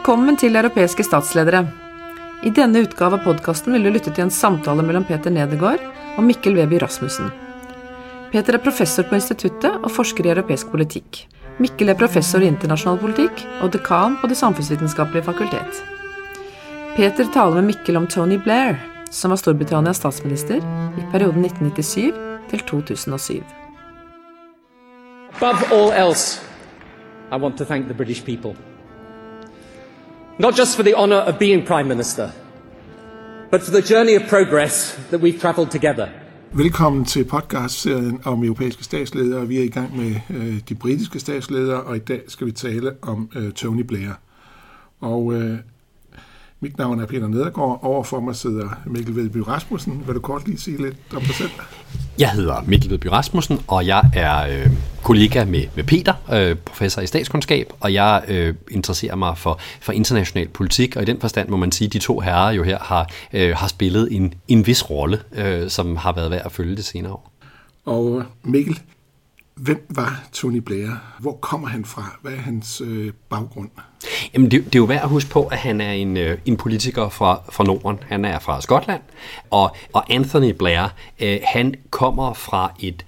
Velkommen til Europæiske statsledere. I denne udgave av podcasten vil du lytte til en samtale mellem Peter Nedegaard og Mikkel Weby Rasmussen. Peter er professor på instituttet og forsker i europæisk politik. Mikkel er professor i international politik og dekan på det samfunnsvitenskapelige fakultet. Peter taler med Mikkel om Tony Blair, som var Storbritannias statsminister i perioden 1997 til 2007. Above all else, I want to thank the British people. Not just for the honour of being Prime Minister, but for the journey of progress that we've travelled together. Velkommen til podcastserien om europæiske statsledere. Vi er i gang med øh, de britiske statsledere, og i dag skal vi tale om øh, Tony Blair. Og øh, mit navn er Peter Nedergaard. Overfor mig sidder Mikkel Vedby Rasmussen. Vil du kort lige sige lidt om dig selv? Jeg hedder Mikkel Vedby Rasmussen, og jeg er øh, kollega med, med Peter, øh, professor i statskundskab, og jeg øh, interesserer mig for, for international politik, og i den forstand må man sige, at de to herrer jo her har, øh, har spillet en, en vis rolle, øh, som har været værd at følge det senere år. Og Mikkel, hvem var Tony Blair? Hvor kommer han fra? Hvad er hans øh, baggrund? Jamen, det, det er jo værd at huske på, at han er en, øh, en politiker fra, fra Norden. Han er fra Skotland, og, og Anthony Blair, øh, han kommer fra et,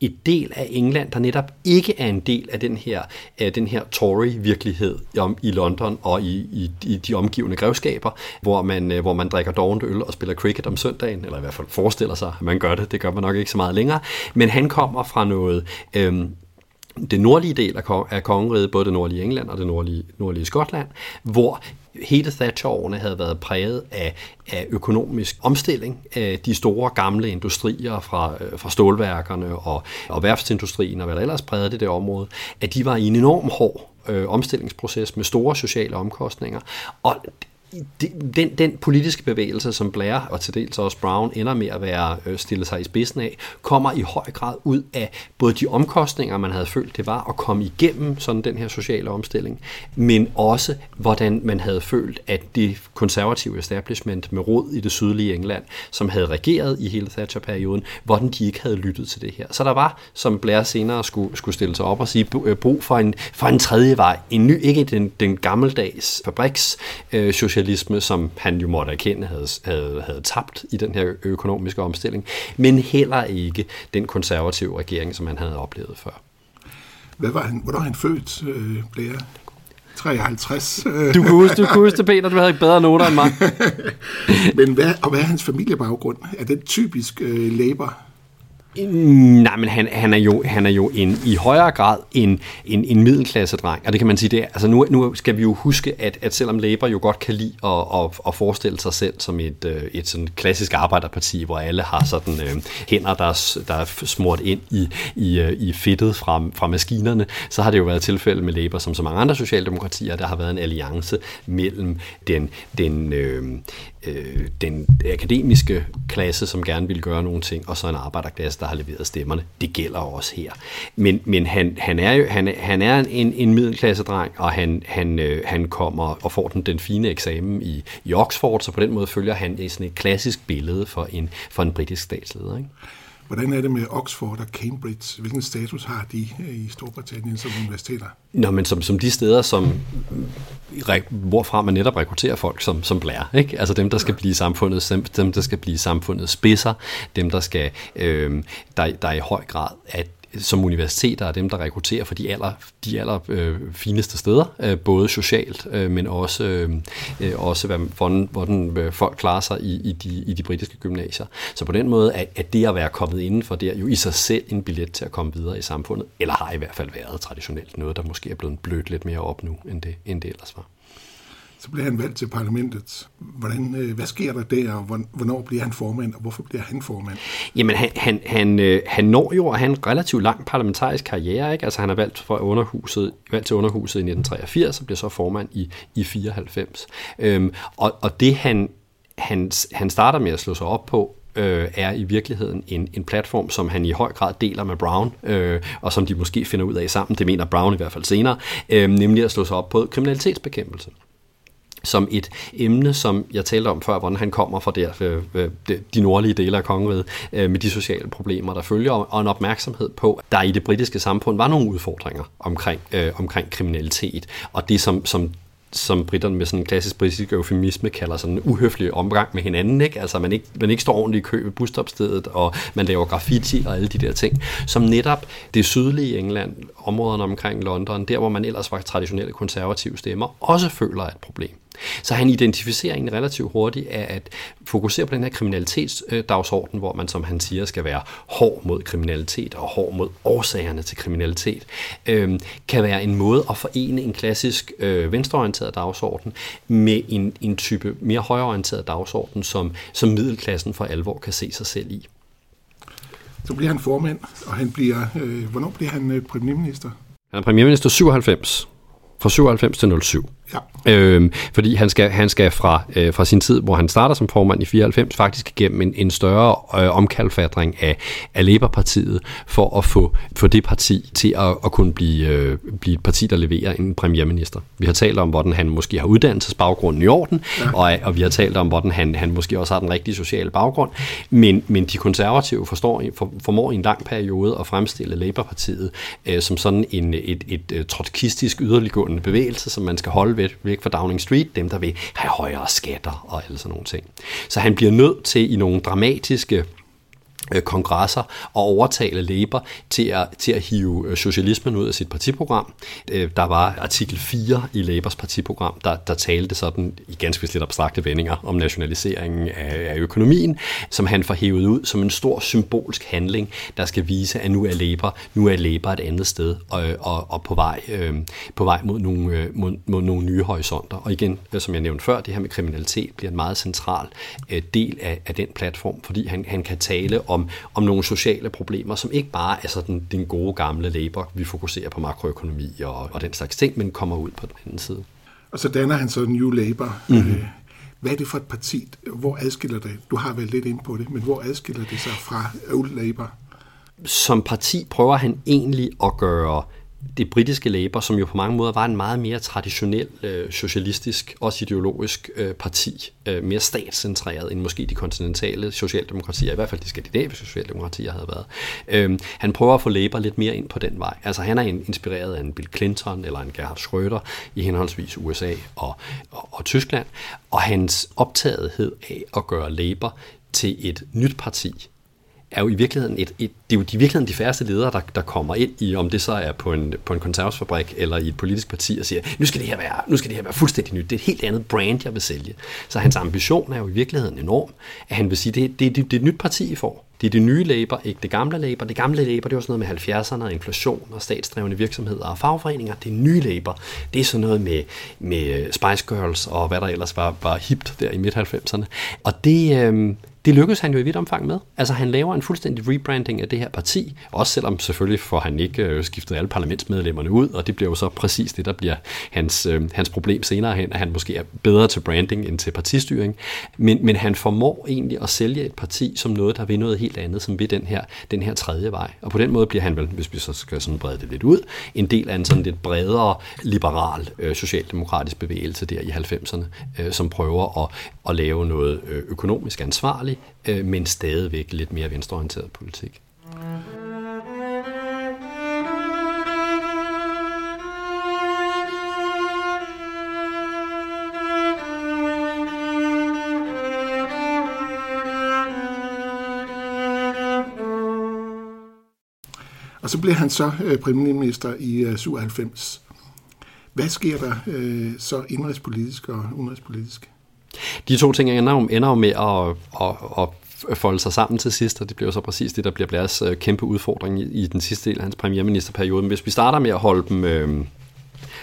et del af England, der netop ikke er en del af den her, af den her Tory-virkelighed om, i London og i, i, i de omgivende grevskaber, hvor man, øh, hvor man drikker dovent øl og spiller cricket om søndagen, eller i hvert fald forestiller sig, at man gør det. Det gør man nok ikke så meget længere. Men han kommer fra noget... Øh, det nordlige del af kongeriget, både det nordlige England og det nordlige, nordlige Skotland, hvor hele Thatcher-årene havde været præget af, af økonomisk omstilling. Af de store gamle industrier fra, øh, fra stålværkerne og, og værftsindustrien og hvad der ellers prægede det område, at de var i en enorm hård øh, omstillingsproces med store sociale omkostninger. Og den, den politiske bevægelse, som Blair og til dels også Brown ender med at være øh, stillet sig i spidsen af, kommer i høj grad ud af både de omkostninger, man havde følt, det var at komme igennem sådan den her sociale omstilling, men også hvordan man havde følt, at det konservative establishment med rod i det sydlige England, som havde regeret i hele Thatcher-perioden, hvordan de ikke havde lyttet til det her. Så der var, som Blair senere skulle, skulle stille sig op og sige, øh, brug for en, for en tredje vej, en ny, ikke den, den gammeldags fabriks øh, socialisme, som han jo måtte erkende havde, havde, havde tabt i den her økonomiske omstilling, men heller ikke den konservative regering, som han havde oplevet før. Hvad var han, hvornår han født, øh, Blair? 53. Du kunne huske, du kunne huske Peter. Du havde ikke bedre noter end mig. Men hvad, og hvad er hans familiebaggrund? Er det typisk øh, Labour? Mm, nej, men han, han, er jo, han er jo en, i højere grad en, en, en middelklasse-dreng, og det kan man sige, det er, altså nu, nu skal vi jo huske, at, at selvom Labour jo godt kan lide at, at, at forestille sig selv som et, øh, et sådan klassisk arbejderparti, hvor alle har sådan øh, hænder, der er, der er smurt ind i, i, øh, i fedtet fra, fra maskinerne, så har det jo været tilfælde med Labour, som så mange andre socialdemokratier, der har været en alliance mellem den, den øh, øh, den akademiske klasse, som gerne vil gøre nogle ting, og så en arbejderklasse, der har leveret stemmerne. Det gælder også her. Men, men han, han er jo han, han er en, en middelklassedreng, og han, han, øh, han kommer og får den, den fine eksamen i, i Oxford, så på den måde følger han sådan et klassisk billede for en, for en britisk statsleder. Ikke? Hvordan er det med Oxford og Cambridge? Hvilken status har de øh, i Storbritannien som universiteter? Nå, men som, som de steder, som, hvorfra man netop rekrutterer folk som, som Blair. Ikke? Altså dem, der skal blive samfundet, dem, der skal blive samfundet spidser, dem, der skal, øh, der, der i høj grad at som universiteter er dem, der rekrutterer for de aller, de aller øh, fineste steder, øh, både socialt, øh, men også, øh, øh, også hvad, hvordan, hvordan øh, folk klarer sig i, i, de, i de britiske gymnasier. Så på den måde er, er det at være kommet indenfor der jo i sig selv en billet til at komme videre i samfundet, eller har i hvert fald været traditionelt noget, der måske er blevet blødt lidt mere op nu, end det, end det ellers var så bliver han valgt til parlamentet. Hvordan, øh, hvad sker der der, og hvornår bliver han formand, og hvorfor bliver han formand? Jamen, han, han, han, øh, han når jo at have en relativt lang parlamentarisk karriere. Ikke? Altså, han er valgt, for underhuset, valgt til underhuset i 1983, og bliver så formand i, i 94. Øhm, og, og det, han, han, han starter med at slå sig op på, øh, er i virkeligheden en, en platform, som han i høj grad deler med Brown, øh, og som de måske finder ud af sammen, det mener Brown i hvert fald senere, øh, nemlig at slå sig op på kriminalitetsbekæmpelse som et emne, som jeg talte om før, hvordan han kommer fra der, øh, øh de nordlige dele af kongeriget, øh, med de sociale problemer, der følger, og en opmærksomhed på, at der i det britiske samfund var nogle udfordringer omkring, øh, omkring kriminalitet, og det som, som som britterne med sådan en klassisk britisk eufemisme kalder sådan en uhøflig omgang med hinanden, ikke? Altså man ikke, man ikke står ordentligt i kø ved busstopstedet, og man laver graffiti og alle de der ting, som netop det sydlige England, områderne omkring London, der hvor man ellers var traditionelle konservative stemmer, også føler et problem. Så han identificerer egentlig relativt hurtigt af at fokusere på den her kriminalitetsdagsorden, hvor man, som han siger, skal være hård mod kriminalitet og hård mod årsagerne til kriminalitet, øh, kan være en måde at forene en klassisk øh, venstreorienteret dagsorden med en, en type mere højreorienteret dagsorden, som, som middelklassen for alvor kan se sig selv i. Så bliver han formand, og han bliver, øh, hvornår bliver han øh, premierminister? Han er premierminister 97, fra 97 til 07. Ja. Øhm, fordi han skal, han skal fra, øh, fra sin tid, hvor han starter som formand i 94, faktisk igennem en, en større øh, omkalfatring af, af Labour-partiet for at få, få det parti til at, at kunne blive, øh, blive et parti, der leverer en premierminister. Vi har talt om, hvordan han måske har uddannelsesbaggrunden i orden, ja. og, og vi har talt om, hvordan han, han måske også har den rigtige sociale baggrund, men, men de konservative forstår, for, formår i en lang periode at fremstille Labour-partiet øh, som sådan en, et, et, et øh, trotkistisk yderliggående bevægelse, som man skal holde væk, væk fra Downing Street, dem der vil have højere skatter og alle sådan nogle ting. Så han bliver nødt til i nogle dramatiske Øh, kongresser og overtale Labour til at, til at hive øh, socialismen ud af sit partiprogram. Øh, der var artikel 4 i Labours partiprogram, der, der talte sådan i ganske lidt abstrakte vendinger om nationaliseringen af, af økonomien, som han får hævet ud som en stor symbolsk handling, der skal vise, at nu er Labour, nu er Labour et andet sted og, og, og på, vej, øh, på vej mod nogle, mod, mod nogle nye horisonter. Og igen, som jeg nævnte før, det her med kriminalitet bliver en meget central øh, del af, af den platform, fordi han, han kan tale om, om nogle sociale problemer, som ikke bare er sådan den gode gamle labor, vi fokuserer på makroøkonomi og, og den slags ting, men kommer ud på den anden side. Og så danner han så New Labour. Mm-hmm. Hvad er det for et parti? Hvor adskiller det? Du har vel lidt ind på det, men hvor adskiller det sig fra Old Labour? Som parti prøver han egentlig at gøre det britiske Labour, som jo på mange måder var en meget mere traditionel øh, socialistisk, også ideologisk øh, parti, øh, mere statscentreret end måske de kontinentale socialdemokratier, i hvert fald de skandinaviske socialdemokratier havde været. Øh, han prøver at få Labour lidt mere ind på den vej. Altså han er inspireret af en Bill Clinton eller en Gerhard Schröder i henholdsvis USA og, og, og Tyskland, og hans optagethed af at gøre Labour til et nyt parti, er jo i virkeligheden et, et, det er jo i virkeligheden de færreste ledere, der, der kommer ind i, om det så er på en, på en konservesfabrik eller i et politisk parti og siger, nu skal det her være, nu skal det her være fuldstændig nyt. Det er et helt andet brand, jeg vil sælge. Så hans ambition er jo i virkeligheden enorm, at han vil sige, det, det, det, det er et nyt parti, I får. Det er det nye Labour, ikke det gamle Labour. Det gamle Labour, det var sådan noget med 70'erne og inflation og statsdrevne virksomheder og fagforeninger. Det nye Labour, det er sådan noget med, med Spice Girls og hvad der ellers var, var hipt der i midt-90'erne. Og det, øh, det lykkedes han jo i vidt omfang med. Altså han laver en fuldstændig rebranding af det her parti, også selvom selvfølgelig får han ikke øh, skiftet alle parlamentsmedlemmerne ud, og det bliver jo så præcis det, der bliver hans, øh, hans problem senere hen, at han måske er bedre til branding end til partistyring. Men, men han formår egentlig at sælge et parti som noget, der vil noget helt andet, som vil den her, den her tredje vej. Og på den måde bliver han vel, hvis vi så skal sådan brede det lidt ud, en del af en sådan lidt bredere liberal øh, socialdemokratisk bevægelse der i 90'erne, øh, som prøver at, at lave noget øh, økonomisk ansvarligt, ansvarlig, øh, men stadigvæk lidt mere venstreorienteret politik. Og så bliver han så øh, premierminister i øh, 97. Hvad sker der øh, så indrigspolitisk og udenrigspolitisk? De to ting ender jo, ender jo med at, at, at folde sig sammen til sidst, og det bliver så præcis det, der bliver Blairs øh, kæmpe udfordring i, i den sidste del af hans premierministerperiode. Men hvis vi starter med at holde dem... Øh,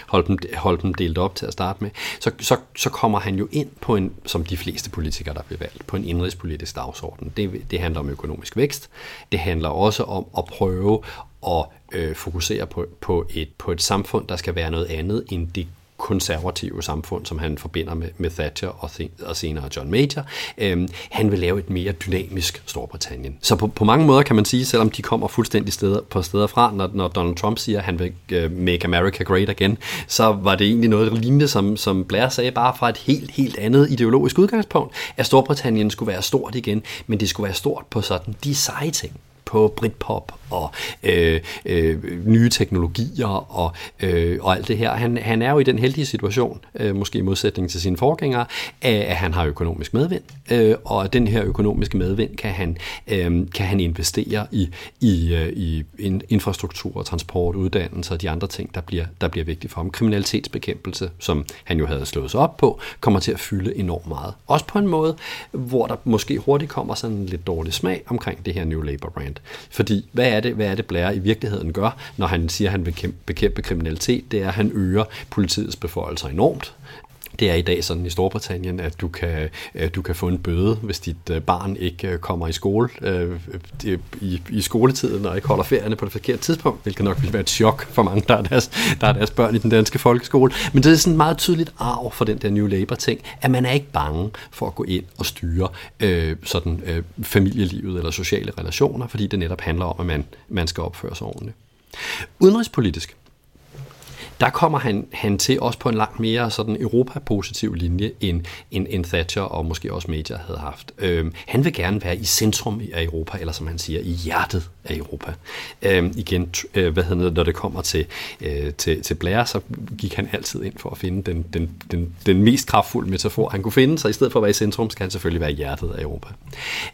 holde dem, holde dem delt op til at starte med, så, så, så kommer han jo ind på en, som de fleste politikere, der bliver valgt, på en indrigspolitisk dagsorden. Det, det handler om økonomisk vækst. Det handler også om at prøve at øh, fokusere på, på, et, på et samfund, der skal være noget andet end det konservative samfund, som han forbinder med, med Thatcher og, og senere John Major. Øhm, han vil lave et mere dynamisk Storbritannien. Så på, på mange måder kan man sige, selvom de kommer fuldstændig steder, på steder fra, når, når Donald Trump siger, at han vil øh, make America great again, så var det egentlig noget lignende, som, som Blair sagde, bare fra et helt, helt andet ideologisk udgangspunkt, at Storbritannien skulle være stort igen, men det skulle være stort på sådan de seje ting på Britpop og øh, øh, nye teknologier og, øh, og alt det her. Han, han er jo i den heldige situation, øh, måske i modsætning til sine forgængere, at han har økonomisk medvind, øh, og den her økonomiske medvind kan han, øh, kan han investere i, i, øh, i infrastruktur, transport, uddannelse og de andre ting, der bliver, der bliver vigtige for ham. Kriminalitetsbekæmpelse, som han jo havde slået sig op på, kommer til at fylde enormt meget. Også på en måde, hvor der måske hurtigt kommer sådan en lidt dårlig smag omkring det her New Labour brand. Fordi hvad er det, hvad er det Blair i virkeligheden gør, når han siger, at han vil bekæmpe kriminalitet? Det er, at han øger politiets beføjelser enormt. Det er i dag sådan i Storbritannien, at du kan, øh, du kan få en bøde, hvis dit øh, barn ikke øh, kommer i skole øh, i, i skoletiden og ikke holder ferierne på det forkerte tidspunkt, hvilket nok vil være et chok for mange, der er, deres, der er deres børn i den danske folkeskole. Men det er sådan meget tydeligt arv for den der New Labour-ting, at man er ikke bange for at gå ind og styre øh, sådan, øh, familielivet eller sociale relationer, fordi det netop handler om, at man, man skal opføre sig ordentligt. Udenrigspolitisk, der kommer han, han til også på en langt mere sådan europapositiv linje, end, end, end Thatcher og måske også Major havde haft. Øhm, han vil gerne være i centrum af Europa, eller som han siger, i hjertet af Europa. Øhm, igen, øh, hvad hedder det, når det kommer til, øh, til, til Blair, så gik han altid ind for at finde den, den, den, den mest kraftfulde metafor, han kunne finde, så i stedet for at være i centrum, skal han selvfølgelig være i hjertet af Europa.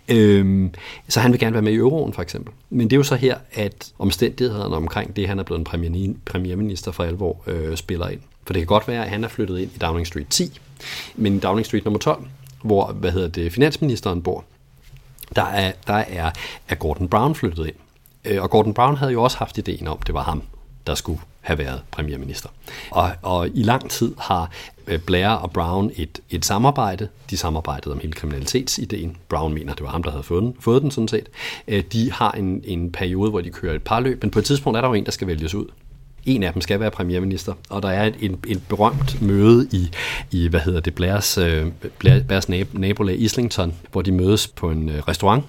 Øhm, så han vil gerne være med i euroen, for eksempel. Men det er jo så her, at omstændighederne omkring det, han er blevet en premierminister for alvor, øh, spiller ind. For det kan godt være, at han er flyttet ind i Downing Street 10, men i Downing Street nummer 12, hvor hvad hedder det, finansministeren bor, der er, der er, er Gordon Brown flyttet ind. Øh, og Gordon Brown havde jo også haft ideen om, det var ham, der skulle have været premierminister. Og, og i lang tid har øh, Blair og Brown et, et samarbejde. De samarbejdede om hele kriminalitetsideen. Brown mener, det var ham, der havde fået den, fået den sådan set. Øh, de har en, en periode, hvor de kører et par løb, men på et tidspunkt er der jo en, der skal vælges ud. En af dem skal være premierminister, og der er et, et, berømt møde i, i hvad hedder det, Blairs, øh, Blairs nabolag Islington, hvor de mødes på en øh, restaurant,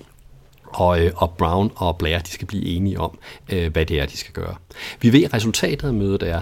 og, øh, og Brown og Blair de skal blive enige om, øh, hvad det er, de skal gøre. Vi ved, at resultatet af mødet er,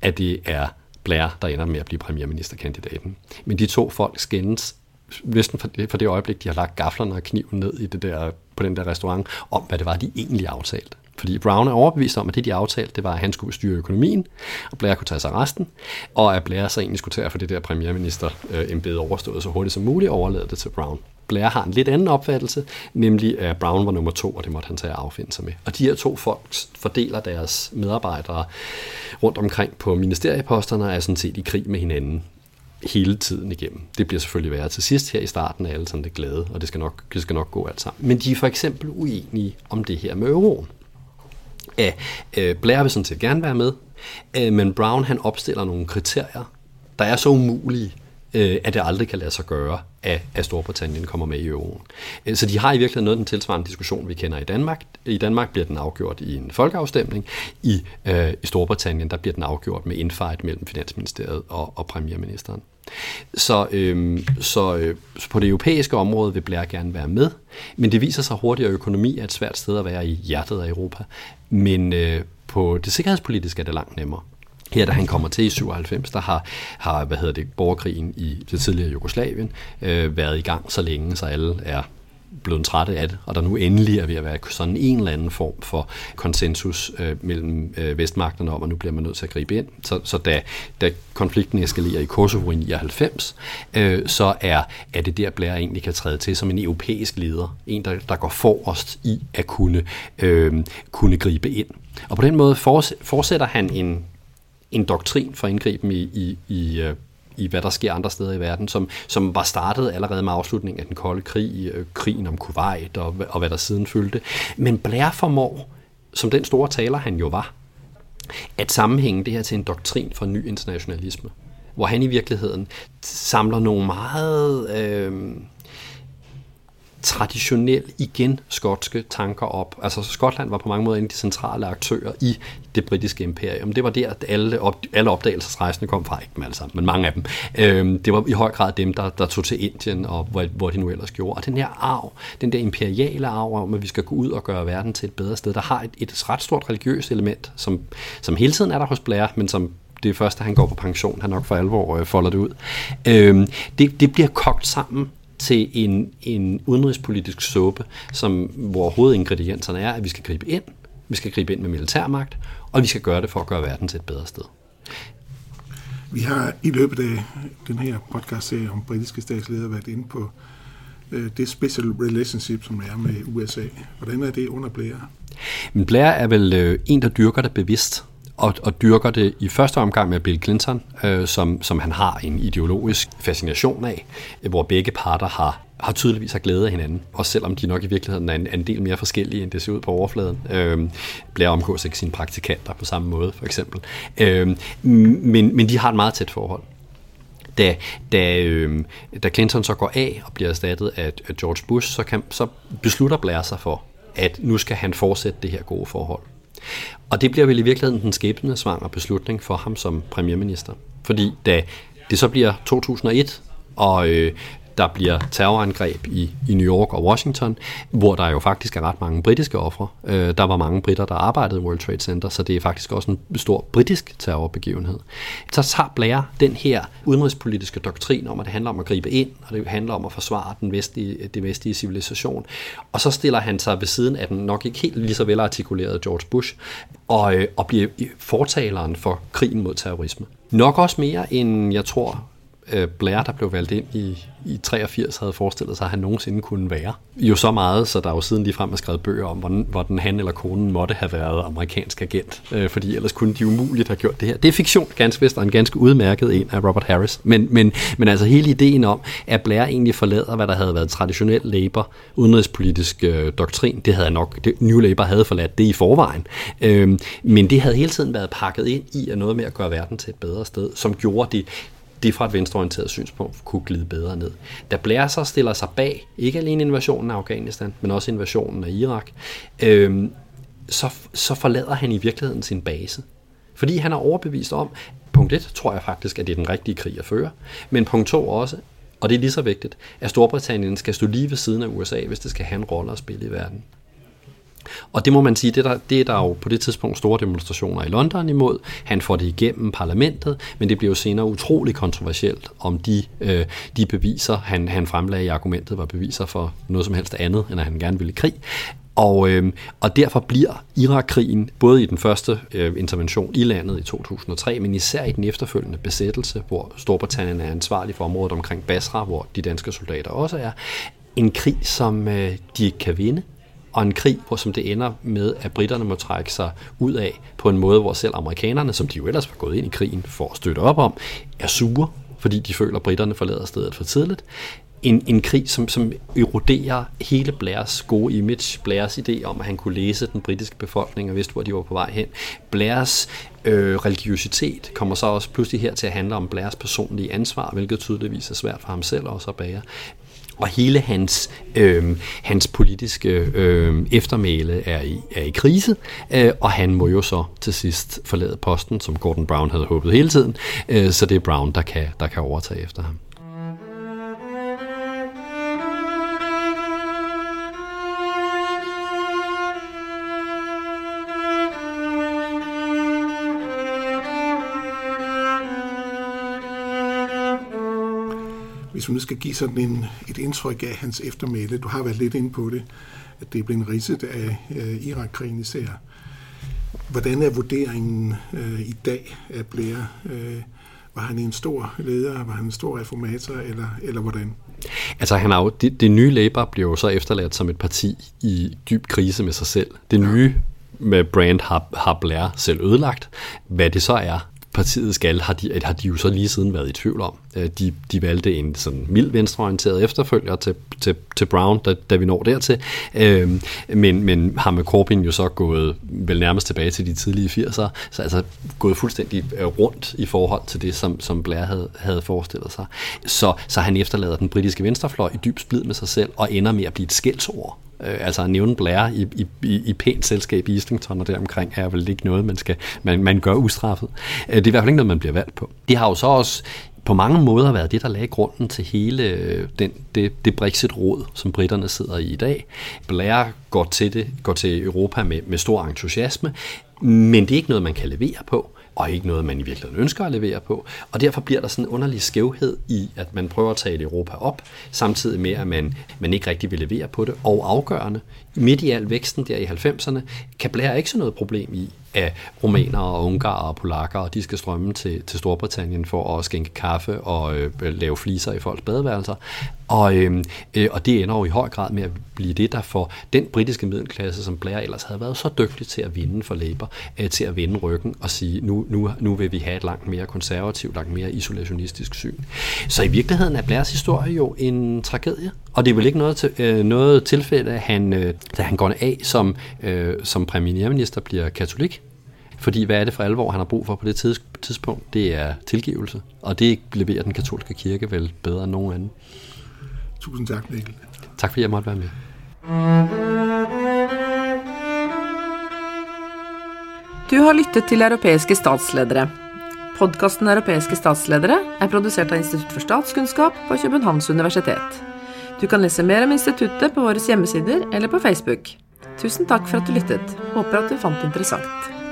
at det er Blair, der ender med at blive premierministerkandidaten. Men de to folk skændes næsten for det, for det øjeblik, de har lagt gaflerne og kniven ned i det der, på den der restaurant, om hvad det var, de egentlig aftalte. Fordi Brown er overbevist om, at det, de aftalte, det var, at han skulle styre økonomien, og Blair kunne tage sig resten, og at Blair så egentlig skulle tage for det der premierminister embede overstået så hurtigt som muligt, og overlade det til Brown. Blair har en lidt anden opfattelse, nemlig at Brown var nummer to, og det måtte han tage at affinde sig med. Og de her to folk fordeler deres medarbejdere rundt omkring på ministerieposterne, og er sådan set i krig med hinanden hele tiden igennem. Det bliver selvfølgelig værre til sidst her i starten, er alle sådan det glade, og det skal, nok, det skal nok gå alt sammen. Men de er for eksempel uenige om det her med euroen øh, Blair vil sådan set gerne være med, øh, men Brown han opstiller nogle kriterier, der er så umulige, øh, at det aldrig kan lade sig gøre, at, at Storbritannien kommer med i euroen. Øh, så de har i virkeligheden noget den tilsvarende diskussion, vi kender i Danmark. I Danmark bliver den afgjort i en folkeafstemning. I, øh, i Storbritannien der bliver den afgjort med infight mellem Finansministeriet og, og Premierministeren. Så, øh, så, øh, så på det europæiske område vil Blair gerne være med, men det viser sig hurtigt, at økonomi er et svært sted at være i hjertet af Europa. Men øh, på det sikkerhedspolitiske er det langt nemmere. Her, da han kommer til i 97, der har, har hvad hedder det, borgerkrigen i det tidligere Jugoslavien øh, været i gang så længe, så alle er blevet trætte af det, og der nu endelig er ved at være sådan en eller anden form for konsensus øh, mellem øh, vestmagterne om, at nu bliver man nødt til at gribe ind. Så, så da, da konflikten eskalerer i Kosovo i 99, øh, så er, er det der, Blair egentlig kan træde til som en europæisk leder. En, der, der går forrest i at kunne, øh, kunne gribe ind. Og på den måde fortsætter han en, en doktrin for indgriben i, i, i øh, i hvad der sker andre steder i verden, som, som var startet allerede med afslutningen af den kolde krig, øh, krigen om Kuwait og, og hvad der siden fyldte. Men Blair formår, som den store taler han jo var, at sammenhænge det her til en doktrin for ny internationalisme, hvor han i virkeligheden samler nogle meget... Øh, traditionel igen skotske tanker op. Altså Skotland var på mange måder en af de centrale aktører i det britiske imperium. Det var der, at alle, op, alle opdagelsesrejsende kom fra, ikke dem alle sammen, men mange af dem. Øhm, det var i høj grad dem, der, der tog til Indien, og hvor, hvor de nu ellers gjorde. Og den her arv, den der imperiale arv om, at vi skal gå ud og gøre verden til et bedre sted, der har et, et ret stort religiøst element, som, som hele tiden er der hos Blair, men som det er først, da han går på pension, han nok for alvor øh, folder det ud. Øhm, det, det bliver kogt sammen til en, en udenrigspolitisk suppe, som, hvor hovedingredienserne er, at vi skal gribe ind, vi skal gribe ind med militærmagt, og vi skal gøre det for at gøre verden til et bedre sted. Vi har i løbet af den her podcast-serie om britiske statsledere været inde på øh, det special relationship, som er med USA. Hvordan er det under Blair? Men Blair er vel øh, en, der dyrker det bevidst og, og dyrker det i første omgang med Bill Clinton, øh, som, som han har en ideologisk fascination af, hvor begge parter har har tydeligvis har glæde af hinanden, også selvom de nok i virkeligheden er en, en del mere forskellige, end det ser ud på overfladen. Øh, Blair omgås ikke sine praktikanter på samme måde, for eksempel. Øh, men, men de har et meget tæt forhold. Da, da, øh, da Clinton så går af og bliver erstattet af, af George Bush, så, kan, så beslutter Blair sig for, at nu skal han fortsætte det her gode forhold. Og det bliver vel i virkeligheden den skæbnesvangre beslutning for ham som premierminister. Fordi da det så bliver 2001, og øh, der bliver terrorangreb i, i New York og Washington, hvor der jo faktisk er ret mange britiske ofre. Øh, der var mange britter, der arbejdede i World Trade Center, så det er faktisk også en stor britisk terrorbegivenhed. Så tager Blair den her udenrigspolitiske doktrin om, at det handler om at gribe ind, og det handler om at forsvare den vestlige, det vestlige civilisation, og så stiller han sig ved siden af den nok ikke helt lige så velartikulerede George Bush, og, øh, og bliver fortaleren for krigen mod terrorisme. Nok også mere end, jeg tror, Øh, Blair, der blev valgt ind i, i 83, havde forestillet sig, at han nogensinde kunne være. Jo så meget, så der jo siden lige frem er skrevet bøger om, hvordan, hvordan han eller konen måtte have været amerikansk agent, øh, fordi ellers kunne de umuligt have gjort det her. Det er fiktion, ganske vist, og en ganske udmærket en af Robert Harris. Men, men, men altså hele ideen om, at Blair egentlig forlader, hvad der havde været traditionel Labour, udenrigspolitisk øh, doktrin, det havde nok, det, New Labour havde forladt det i forvejen. Øh, men det havde hele tiden været pakket ind i at noget med at gøre verden til et bedre sted, som gjorde det det fra et venstreorienteret synspunkt kunne glide bedre ned. Da Blair så stiller sig bag, ikke alene invasionen af Afghanistan, men også invasionen af Irak, øh, så, så forlader han i virkeligheden sin base. Fordi han er overbevist om, punkt 1 tror jeg faktisk, at det er den rigtige krig at føre, men punkt 2 også, og det er lige så vigtigt, at Storbritannien skal stå lige ved siden af USA, hvis det skal have en rolle at spille i verden. Og det må man sige, det er, der, det er der jo på det tidspunkt store demonstrationer i London imod. Han får det igennem parlamentet, men det bliver jo senere utrolig kontroversielt, om de, øh, de beviser, han, han fremlagde i argumentet, var beviser for noget som helst andet, end at han gerne ville i krig. Og, øh, og derfor bliver Irakkrigen, både i den første øh, intervention i landet i 2003, men især i den efterfølgende besættelse, hvor Storbritannien er ansvarlig for området omkring Basra, hvor de danske soldater også er, en krig, som øh, de ikke kan vinde, og en krig, hvor som det ender med, at britterne må trække sig ud af på en måde, hvor selv amerikanerne, som de jo ellers var gået ind i krigen for at støtte op om, er sure, fordi de føler, at britterne forlader stedet for tidligt. En, en krig, som, som eroderer hele Blairs gode image, Blairs idé om, at han kunne læse den britiske befolkning og vidste, hvor de var på vej hen. Blairs øh, religiøsitet kommer så også pludselig her til at handle om Blairs personlige ansvar, hvilket tydeligvis er svært for ham selv også at bære og hele hans, øh, hans politiske øh, eftermæle er i, er i krise, øh, og han må jo så til sidst forlade posten, som Gordon Brown havde håbet hele tiden, øh, så det er Brown, der kan, der kan overtage efter ham. Hvis vi nu skal give sådan en, et indtryk af hans eftermæle, du har været lidt inde på det, at det er blevet ridset af øh, Irak-krigen især. Hvordan er vurderingen øh, i dag af Blair? Øh, var han en stor leder? Var han en stor reformator? Eller, eller hvordan? Altså, han har jo, det, det nye Labour blev jo så efterladt som et parti i dyb krise med sig selv. Det nye med Brand har, har Blair selv ødelagt. Hvad det så er, partiet skal, har de, har de jo så lige siden været i tvivl om. Øh, de, de valgte en sådan mild venstreorienteret efterfølger til, til, til Brown, da, da vi når dertil. Øhm, men, men har med Corbyn jo så gået vel nærmest tilbage til de tidlige 80'er, så altså gået fuldstændig øh, rundt i forhold til det, som, som Blair havde, havde forestillet sig. Så, så han efterlader den britiske venstrefløj i dyb splid med sig selv, og ender med at blive et skældsord Øh, altså at nævne Blair i, i, i, i pænt selskab i Islington og deromkring er vel ikke noget, man, skal, man, man gør ustraffet. Øh, det er i hvert fald ikke noget, man bliver valgt på. Det har jo så også på mange måder været det, der lagde grunden til hele øh, den, det, det Brexit-råd, som britterne sidder i i dag. Blair går til det, går til Europa med, med stor entusiasme, men det er ikke noget, man kan levere på og ikke noget, man i virkeligheden ønsker at levere på. Og derfor bliver der sådan en underlig skævhed i, at man prøver at tale Europa op, samtidig med, at man, man ikke rigtig vil levere på det. Og afgørende, midt i al væksten der i 90'erne, kan Blair ikke så noget problem i, af romaner og ungarer og polakker, og de skal strømme til, til Storbritannien for at skænke kaffe og øh, lave fliser i folks badeværelser. Og, øh, øh, og det ender jo i høj grad med at blive det, der får den britiske middelklasse, som Blair ellers havde været så dygtig til at vinde for Labour, øh, til at vende ryggen og sige, nu, nu, nu vil vi have et langt mere konservativt, langt mere isolationistisk syn. Så i virkeligheden er Blairs historie jo en tragedie, og det er vel ikke noget, til, øh, noget tilfælde, at han, øh, da han går af som, øh, som premierminister, bliver katolik. Fordi hvad er det for alvor, han har brug for på det tids, tidspunkt? Det er tilgivelse. Og det leverer den katolske kirke vel bedre end nogen anden. Tusind tak, Mikkel. Tak fordi jeg måtte være med. Du har lyttet til Europæiske statsledere. Podkasten Europæiske statsledere er produsert av Institutt for statskunnskap på Københavns universitet. Du kan lese mer om instituttet på våre hjemmesider eller på Facebook. Tusen takk for at du lyttet. Håper at du fant det interessant.